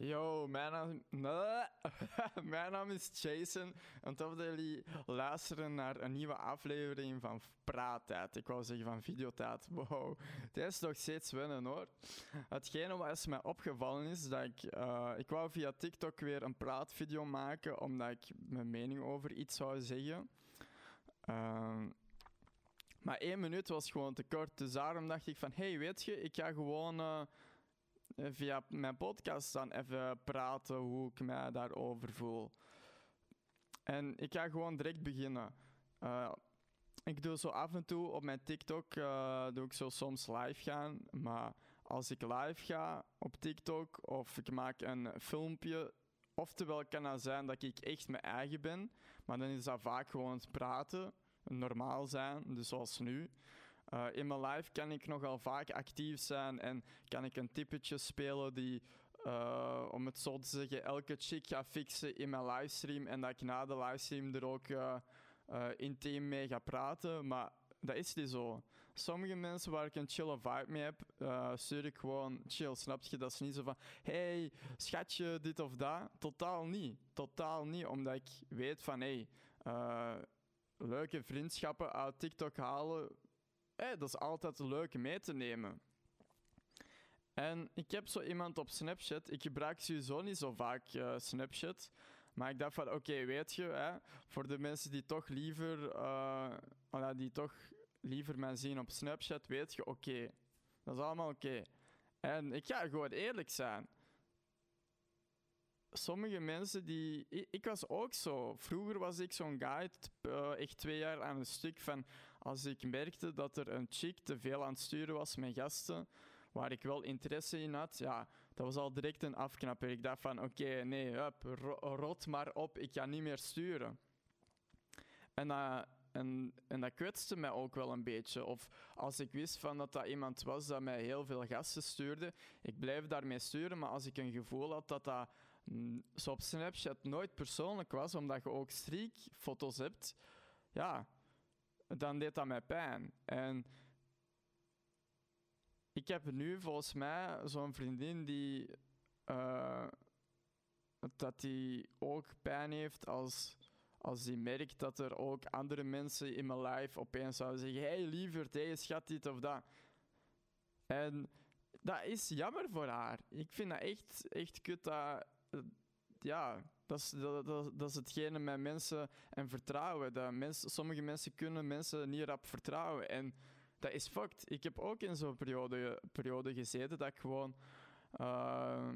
Yo, mijn naam, mijn naam is Jason. En tof dat jullie luisteren naar een nieuwe aflevering van Praattijd. Ik wou zeggen van Videotijd. Wow, het is nog steeds wennen hoor. Hetgene wat mij opgevallen is, dat ik... Uh, ik wou via TikTok weer een praatvideo maken, omdat ik mijn mening over iets zou zeggen. Uh, maar één minuut was gewoon te kort. Dus daarom dacht ik van, hey, weet je, ik ga gewoon... Uh, via mijn podcast dan even praten hoe ik mij daarover voel. En ik ga gewoon direct beginnen. Uh, ik doe zo af en toe op mijn TikTok, uh, doe ik zo soms live gaan. Maar als ik live ga op TikTok of ik maak een filmpje, oftewel kan dat zijn dat ik echt mijn eigen ben, maar dan is dat vaak gewoon het praten, normaal zijn, dus zoals nu. Uh, in mijn live kan ik nogal vaak actief zijn en kan ik een typetje spelen die, uh, om het zo te zeggen, elke chick ga fixen in mijn livestream en dat ik na de livestream er ook uh, intiem mee ga praten. Maar dat is niet zo. Sommige mensen waar ik een chille vibe mee heb, stuur ik gewoon chill. Snap je? Dat is niet zo van, hey, schatje, dit of dat. Totaal niet. Totaal niet, omdat ik weet van, hey, leuke vriendschappen uit TikTok halen hey, dat is altijd leuk mee te nemen. En ik heb zo iemand op Snapchat. Ik gebruik sowieso niet zo vaak uh, Snapchat. Maar ik dacht van, oké, weet je, hè, voor de mensen die toch liever, uh, die toch liever mij zien op Snapchat, weet je, oké, dat is allemaal oké. En ik ga gewoon eerlijk zijn sommige mensen die. Ik, was ook zo. Vroeger was ik zo'n guy, uh, echt twee jaar aan een stuk. Van als ik merkte dat er een chick te veel aan het sturen was met gasten, waar ik wel interesse in had, ja, dat was al direct een afknapper. Ik dacht van: oké, nee, hup, rot maar op, ik ga niet meer sturen. En, uh, en, en dat kwetste mij ook wel een beetje. Of als ik wist van dat dat iemand was dat mij heel veel gasten stuurde, ik blijf daarmee sturen, maar als ik een gevoel had dat dat zo op Snapchat nooit persoonlijk was, omdat je ook streakfoto's hebt, ja, dan deed dat mij pijn. En ik heb nu volgens mij zo'n vriendin die uh, dat die ook pijn heeft als, als die merkt dat er ook andere mensen in mijn life opeens zouden zeggen: Hey liever, hey schat, dit of dat. En dat is jammer voor haar. Ik vind dat echt, echt kut dat ja, dat is, dat, dat, dat is hetgene met mensen en vertrouwen. Dat mensen, sommige mensen kunnen mensen niet rap vertrouwen. En dat is fucked. Ik heb ook in zo'n periode, periode gezeten dat ik gewoon uh,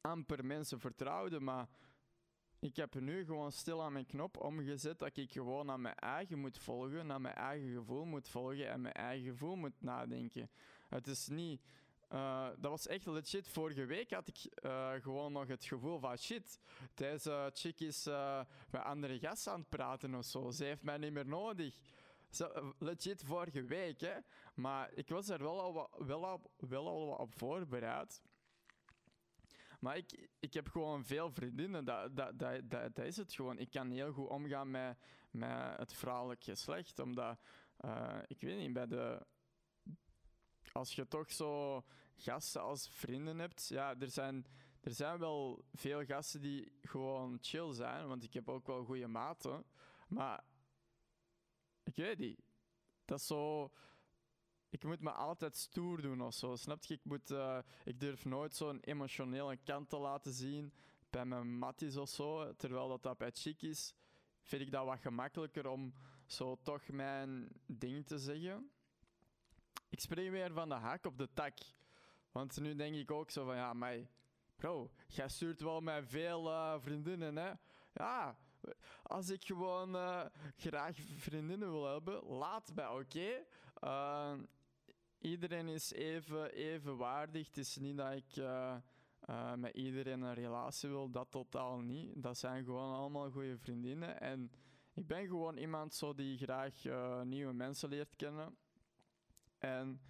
amper mensen vertrouwde. Maar ik heb nu gewoon stil aan mijn knop omgezet dat ik gewoon naar mijn eigen moet volgen, naar mijn eigen gevoel moet volgen en mijn eigen gevoel moet nadenken. Het is niet uh, dat was echt legit. Vorige week had ik uh, gewoon nog het gevoel van shit. Deze chick is uh, met andere gasten aan het praten of zo. Ze heeft mij niet meer nodig. Zo, legit vorige week, hè. Maar ik was er wel al, wel al, wel al wat op voorbereid. Maar ik, ik heb gewoon veel vriendinnen. Dat, dat, dat, dat, is het gewoon. Ik kan heel goed omgaan met, met het vrouwelijk geslacht. Omdat, ik weet niet, bij de als je toch zo gasten als vrienden hebt, ja, er zijn, er zijn wel veel gasten die gewoon chill zijn, want ik heb ook wel goede maten. Maar ik weet niet. Dat is zo. Ik moet me altijd stoer doen of zo. Snap je? Ik, moet, uh, ik durf nooit zo'n emotionele kant te laten zien bij mijn matties of zo. Terwijl dat, dat bij chick is, vind ik dat wat gemakkelijker om zo toch mijn ding te zeggen ik spring weer van de hak op de tak. Want nu denk ik ook zo van, ja, maar bro, jij stuurt wel met veel uh, vriendinnen, hè? Ja, als ik gewoon uh, graag vriendinnen wil hebben, laat mij, oké? Uh, iedereen is even, even waardig. Het is niet dat ik met iedereen een relatie wil, dat totaal niet. Dat zijn gewoon allemaal goede vriendinnen. En ik ben gewoon iemand zo die graag nieuwe mensen leert kennen. En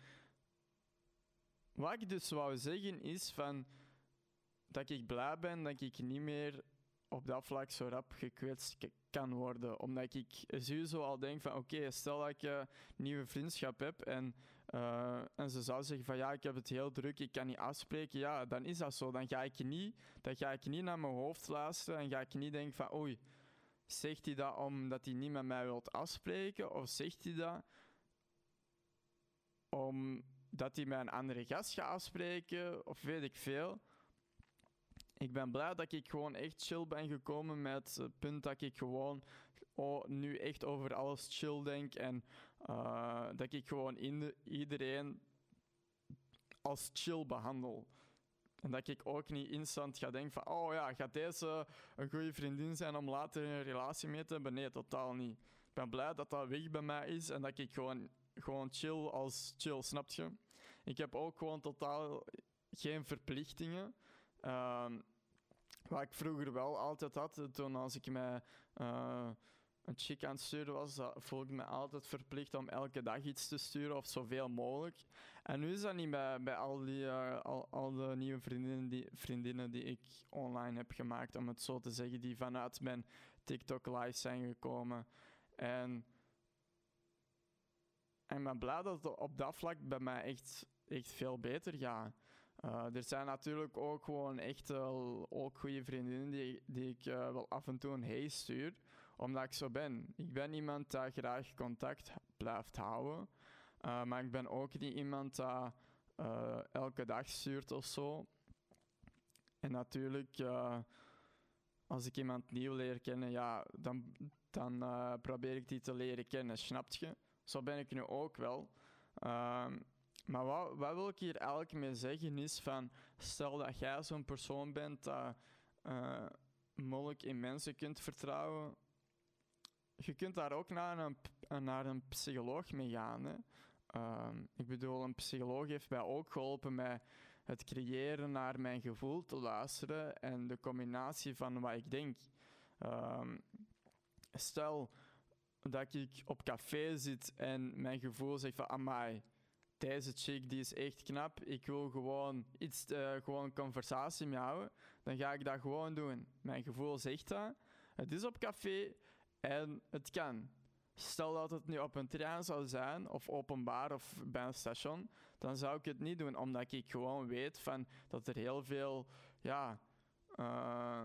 wat ik dus wou zeggen is van dat ik blij ben dat ik niet meer op dat vlak zo rap gekwetst kan worden. Omdat ik sowieso al denk van oké, stel dat ik een nieuwe vriendschap heb en, eh, en ze zou zeggen van ja, ik heb het heel druk, ik kan niet afspreken. Ja, dan is dat zo. Dan ga ik niet, dan ga ik niet naar mijn hoofd luisteren en ga ik niet denken van oei, zegt hij dat omdat hij niet met mij wilt afspreken? Of zegt hij dat omdat hij met een andere gast gaat afspreken? Of weet ik veel. Ik ben blij dat ik gewoon echt chill ben gekomen met het punt dat ik gewoon oh, nu echt over alles chill denk. En eh, dat ik gewoon iedereen als chill behandel. En dat ik ook niet instant ga denken van, oh ja, gaat deze een goede vriendin zijn om later een relatie mee te hebben? Nee, totaal niet. Ik ben blij dat dat weg bij mij is en dat ik gewoon, gewoon chill als chill, snap je? Ik heb ook gewoon totaal geen verplichtingen. Ehm, wat ik vroeger wel altijd had, toen als ik met eh, een chick aan het sturen was, voelde ik me altijd verplicht om elke dag iets te sturen of zoveel mogelijk. En nu is dat niet bij, bij al, die, eh, al, al de nieuwe vriendinnen die, vriendinnen die ik online heb gemaakt, om het zo te zeggen, die vanuit mijn TikTok live zijn gekomen. En, en ik ben blij dat het op dat vlak bij mij echt, echt veel beter gaat. Uh, er zijn natuurlijk ook gewoon echt wel ook goede vriendinnen die, die ik uh, wel af en toe een hey stuur, omdat ik zo ben. Ik ben iemand die graag contact blijft houden, uh, maar ik ben ook niet iemand die elke dag stuurt of zo. En natuurlijk, als ik iemand nieuw leer kennen, ja, dan, dan probeer ik die te leren kennen, snap je? Zo ben ik nu ook wel. Ehm, maar wat, wat, wil ik hier eigenlijk mee zeggen is van, stel dat jij zo'n persoon bent dat uh, moeilijk in mensen kunt vertrouwen, je kunt daar ook naar een, naar een psycholoog mee gaan. Hè? Uh, ik bedoel, een psycholoog heeft mij ook geholpen met het creëren naar mijn gevoel te luisteren en de combinatie van wat ik denk. Uh, stel dat ik op café zit en mijn gevoel zegt van, amai, deze chick die is echt knap. Ik wil gewoon iets, uh, gewoon conversatie mee houden. Dan ga ik dat gewoon doen. Mijn gevoel zegt dat. Het is op café en het kan. Stel dat het nu op een trein zou zijn, of openbaar, of bij een station, dan zou ik het niet doen, omdat ik gewoon weet van dat er heel veel, ja, uh,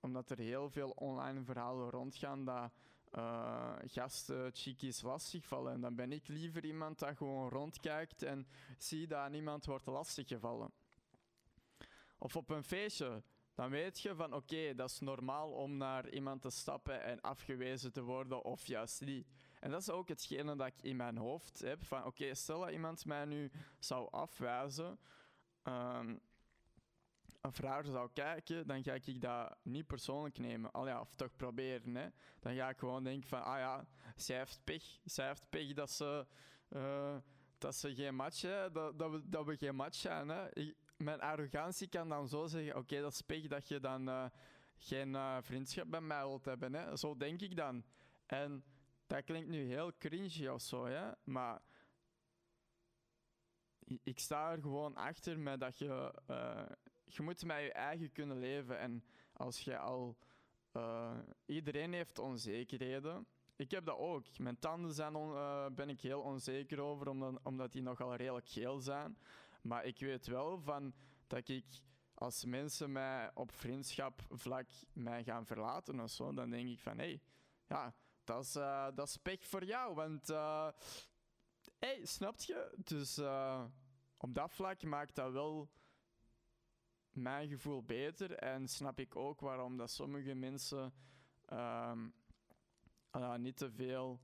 omdat er heel veel online verhalen rondgaan dat uh, gasten chickies lastigvallen. En dan ben ik liever iemand dat gewoon rondkijkt en zie dat niemand wordt lastiggevallen. Of op een feestje, dan weet je van oké, dat is normaal om naar iemand te stappen en afgewezen te worden of juist niet. En dat is ook hetgene dat ik in mijn hoofd heb van oké, stel dat iemand mij nu zou afwijzen, um, of raar zou kijken, dan ga ik dat niet persoonlijk nemen. Al ja, of toch proberen. Hè. Dan ga ik gewoon denken van, ah ja, zij heeft pech. Zij heeft pech dat ze, uh, dat ze geen match hebben, dat, dat, we, dat we geen match zijn. Hè. Mijn arrogantie kan dan zo zeggen, oké, dat is pech dat je dan uh, geen uh, vriendschap bij mij wilt hebben. Hè. Zo denk ik dan. En dat klinkt nu heel cringy of zo, hè. maar ik sta er gewoon achter met dat je je moet met je eigen kunnen leven. En als je al. Uh, iedereen heeft onzekerheden. Ik heb dat ook. Mijn tanden zijn uh, ben ik heel onzeker over, omdat, omdat die nogal redelijk geel zijn. Maar ik weet wel van dat ik. Als mensen mij op vriendschap vlak mij gaan verlaten of zo, dan denk ik van hé, hey, ja, dat is, uh, dat is pech voor jou. Want hé, hey, snap je? Dus op dat vlak maakt dat wel mijn gevoel beter. En snap ik ook waarom dat sommige mensen um, uh, niet te veel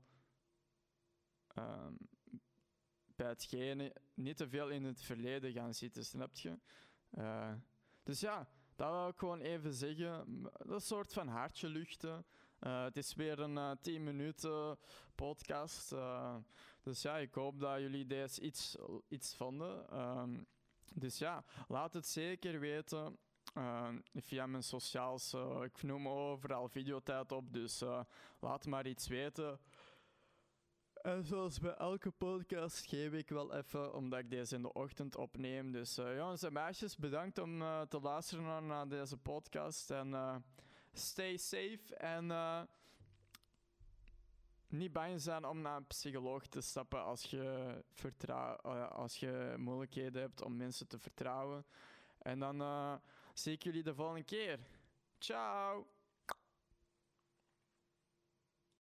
um, bij hetgene, niet te veel in het verleden gaan zitten, snap je? Uh, dus ja, dat wil ik gewoon even zeggen. Dat soort van hartje luchten. Uh, het is weer een uh, 10 minuten podcast. Dus ja, ik hoop dat jullie deze iets, iets vonden. Um, dus ja, laat het zeker weten. Uh, via mijn sociaals. Uh, ik noem overal videotijd op, dus uh, laat maar iets weten. En zoals bij elke podcast geef ik wel even, omdat ik deze in de ochtend opneem. Dus jongens en meisjes, bedankt om te luisteren naar, naar, deze podcast. En stay safe en niet bang zijn om naar een psycholoog te stappen als je, als je moeilijkheden hebt om mensen te vertrouwen. En dan zie ik jullie de volgende keer. Ciao!